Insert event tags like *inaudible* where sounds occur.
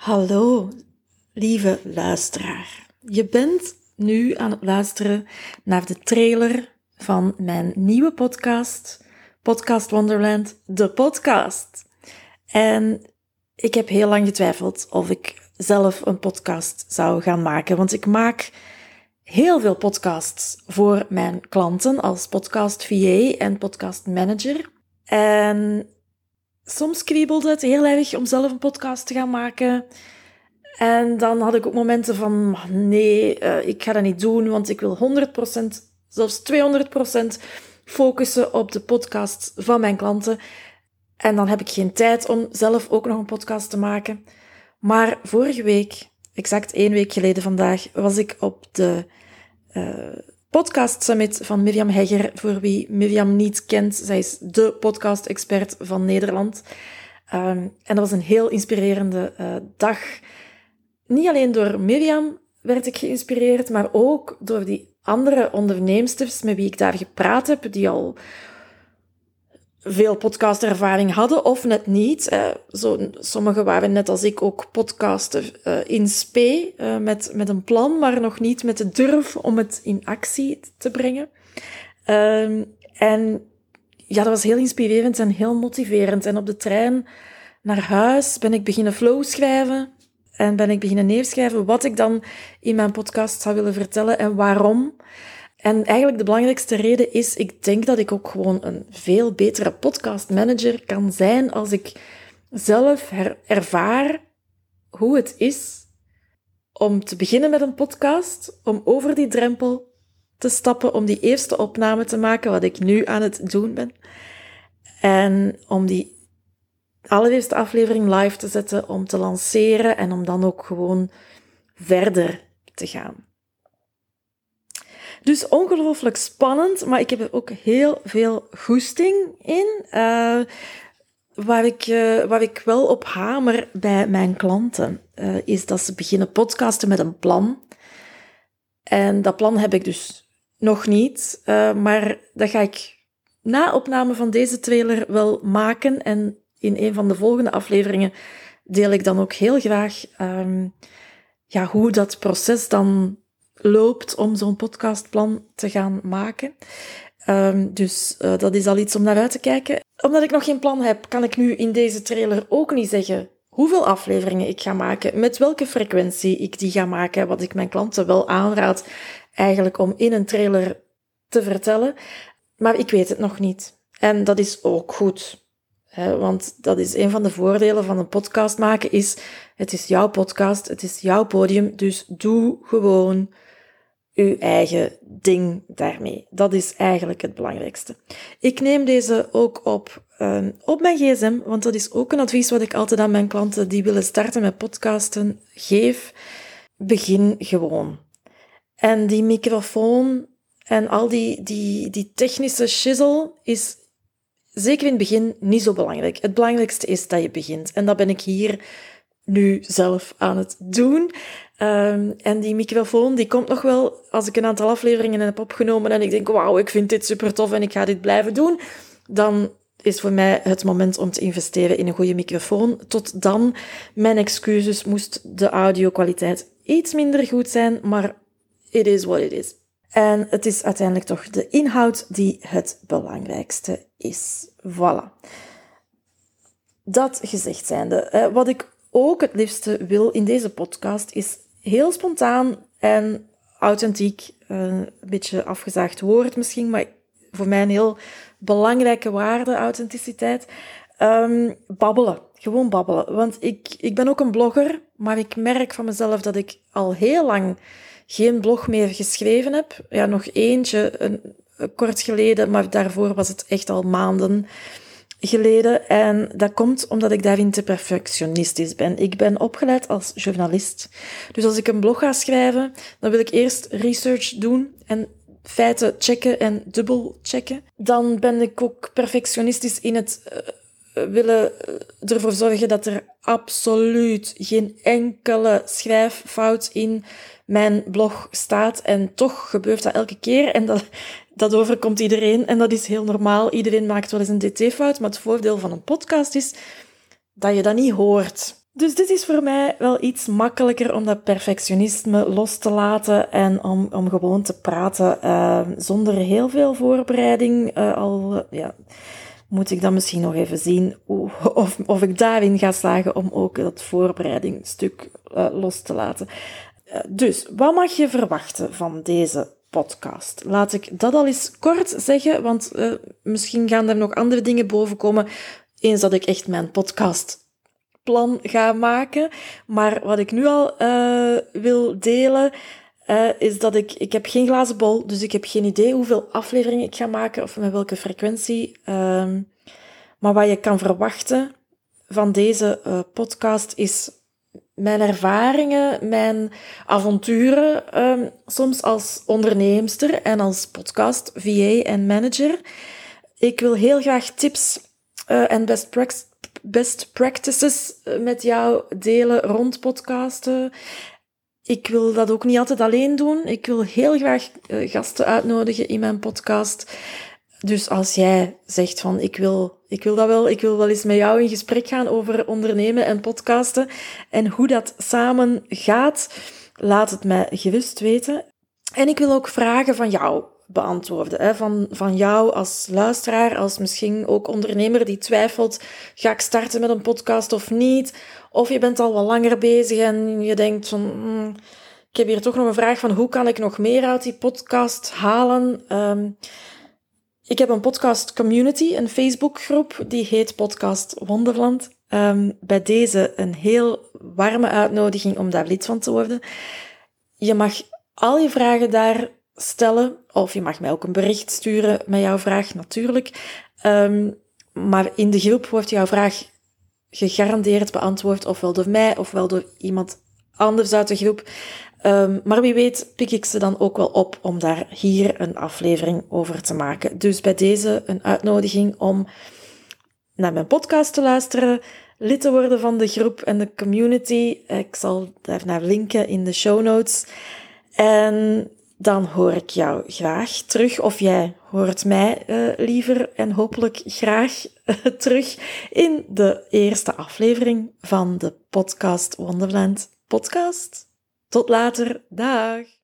Hallo, lieve luisteraar. Je bent nu aan het luisteren naar de trailer van mijn nieuwe podcast, Podcast Wonderland, de podcast. En ik heb heel lang getwijfeld of ik zelf een podcast zou gaan maken, want ik maak heel veel podcasts voor mijn klanten als podcast VA en podcast manager. En soms kriebelde het heel erg om zelf een podcast te gaan maken. En dan had ik ook momenten van, nee, uh, ik ga dat niet doen, want ik wil 100%, zelfs 200% focussen op de podcast van mijn klanten. En dan heb ik geen tijd om zelf ook nog een podcast te maken. Maar vorige week, exact één week geleden vandaag, was ik op de uh, Podcast Summit van Mirjam Hegger. Voor wie Mirjam niet kent, zij is de podcast-expert van Nederland. Um, en dat was een heel inspirerende uh, dag. Niet alleen door Mirjam werd ik geïnspireerd, maar ook door die andere onderneemsters met wie ik daar gepraat heb, die al veel podcastervaring hadden of net niet. Eh, zo, sommigen waren net als ik ook podcaster uh, in spe, uh, met, met een plan, maar nog niet met de durf om het in actie te brengen. Ehm, en ja, dat was heel inspirerend en heel motiverend. En op de trein naar huis ben ik beginnen flow schrijven en ben ik beginnen neerschrijven wat ik dan in mijn podcast zou willen vertellen en waarom. En eigenlijk de belangrijkste reden is, ik denk dat ik ook gewoon een veel betere podcastmanager kan zijn als ik zelf ervaar hoe het is om te beginnen met een podcast, om over die drempel te stappen, om die eerste opname te maken, wat ik nu aan het doen ben. En om die allereerste aflevering live te zetten, om te lanceren en om dan ook gewoon verder te gaan. Dus ongelooflijk spannend, maar ik heb er ook heel veel goesting in. Uh, waar, ik, uh, waar ik wel op hamer bij mijn klanten, uh, is dat ze beginnen podcasten met een plan. En dat plan heb ik dus nog niet, maar dat ga ik na opname van deze trailer wel maken. En in een van de volgende afleveringen deel ik dan ook heel graag um, ja, hoe dat proces dan loopt om zo'n podcastplan te gaan maken. Um, dus uh, dat is al iets om naar uit te kijken. Omdat ik nog geen plan heb, kan ik nu in deze trailer ook niet zeggen hoeveel afleveringen ik ga maken, met welke frequentie ik die ga maken, wat ik mijn klanten wel aanraad eigenlijk om in een trailer te vertellen. Maar ik weet het nog niet. En dat is ook goed. Want dat is een van de voordelen van een podcast maken, is het is jouw podcast, het is jouw podium, dus doe gewoon uw eigen ding daarmee. Dat is eigenlijk het belangrijkste. Ik neem deze ook op, um, op mijn gsm, want dat is ook een advies wat ik altijd aan mijn klanten die willen starten met podcasten geef. Begin gewoon. En die microfoon en al die, die, die technische shizzle is zeker in het begin niet zo belangrijk. Het belangrijkste is dat je begint. En dat ben ik hier nu zelf aan het doen. Um, en die microfoon, die komt nog wel als ik een aantal afleveringen heb opgenomen en ik denk, wauw, ik vind dit super tof en ik ga dit blijven doen. Dan is voor mij het moment om te investeren in een goede microfoon. Tot dan, mijn excuses, moest de audio-kwaliteit iets minder goed zijn, maar it is what it is. En het is uiteindelijk toch de inhoud die het belangrijkste is. Voilà. Dat gezegd zijnde, wat ik ook het liefste wil in deze podcast is heel spontaan en authentiek. Een beetje afgezaagd woord misschien, maar voor mij een heel belangrijke waarde, authenticiteit. Um, babbelen. Gewoon babbelen. Want ik, ik ben ook een blogger, maar ik merk van mezelf dat ik al heel lang geen blog meer geschreven heb. Ja, nog eentje, een, kort geleden, maar daarvoor was het echt al maanden geleden. En dat komt omdat ik daarin te perfectionistisch ben. Ik ben opgeleid als journalist. Dus als ik een blog ga schrijven, dan wil ik eerst research doen en feiten checken en dubbel checken. Dan ben ik ook perfectionistisch in het uh, willen uh, ervoor zorgen dat er absoluut geen enkele schrijffout in mijn blog staat. En toch gebeurt dat elke keer. En dat, dat overkomt iedereen en dat is heel normaal. Iedereen maakt wel eens een dt-fout, maar het voordeel van een podcast is dat je dat niet hoort. Dus dit is voor mij wel iets makkelijker om dat perfectionisme los te laten en om, om gewoon te praten uh, zonder heel veel voorbereiding. Uh, al ja, moet ik dan misschien nog even zien *laughs* of, of ik daarin ga slagen om ook dat voorbereidingstuk uh, los te laten. dus, wat mag je verwachten van deze podcast. Laat ik dat al eens kort zeggen, want uh, misschien gaan er nog andere dingen boven komen eens dat ik echt mijn podcastplan ga maken. Maar wat ik nu al uh, wil delen, uh, is dat ik, ik heb geen glazen bol, dus ik heb geen idee hoeveel afleveringen ik ga maken of met welke frequentie. Ehm, maar wat je kan verwachten van deze podcast is mijn ervaringen, mijn avonturen, um, soms als onderneemster en als podcast, VA en manager. Ik wil heel graag tips uh, en best, best practices eh, met jou delen rond podcasten. Ik wil dat ook niet altijd alleen doen. Ik wil heel graag uh, gasten uitnodigen in mijn podcast. Dus als jij zegt van ik wil, ik wil dat wel, ik wil wel eens met jou in gesprek gaan over ondernemen en podcasten en hoe dat samen gaat, laat het mij gerust weten. En ik wil ook vragen van jou beantwoorden. Hè? Van, van jou als luisteraar, als misschien ook ondernemer die twijfelt, ga ik starten met een podcast of niet? Of je bent al wat langer bezig en je denkt van, hmm, ik heb hier toch nog een vraag van hoe kan ik nog meer uit die podcast halen? Um, ik heb een podcast community, een Facebookgroep, die heet Podcast Wonderland. Um, bij deze een heel warme uitnodiging om daar lid van te worden. Je mag al je vragen daar stellen, of je mag mij ook een bericht sturen met jouw vraag, natuurlijk. Um, maar in de groep wordt jouw vraag gegarandeerd beantwoord, ofwel door mij, ofwel door iemand anders uit de groep. Um, maar wie weet pik ik ze dan ook wel op om daar hier een aflevering over te maken. Dus bij deze een uitnodiging om naar mijn podcast te luisteren, lid te worden van de groep en de community. Ik zal daar naar linken in de show notes. En dan hoor ik jou graag terug, of jij hoort mij uh, liever en hopelijk graag uh, terug in de eerste aflevering van de podcast Wonderland podcast. Tot later. Dag.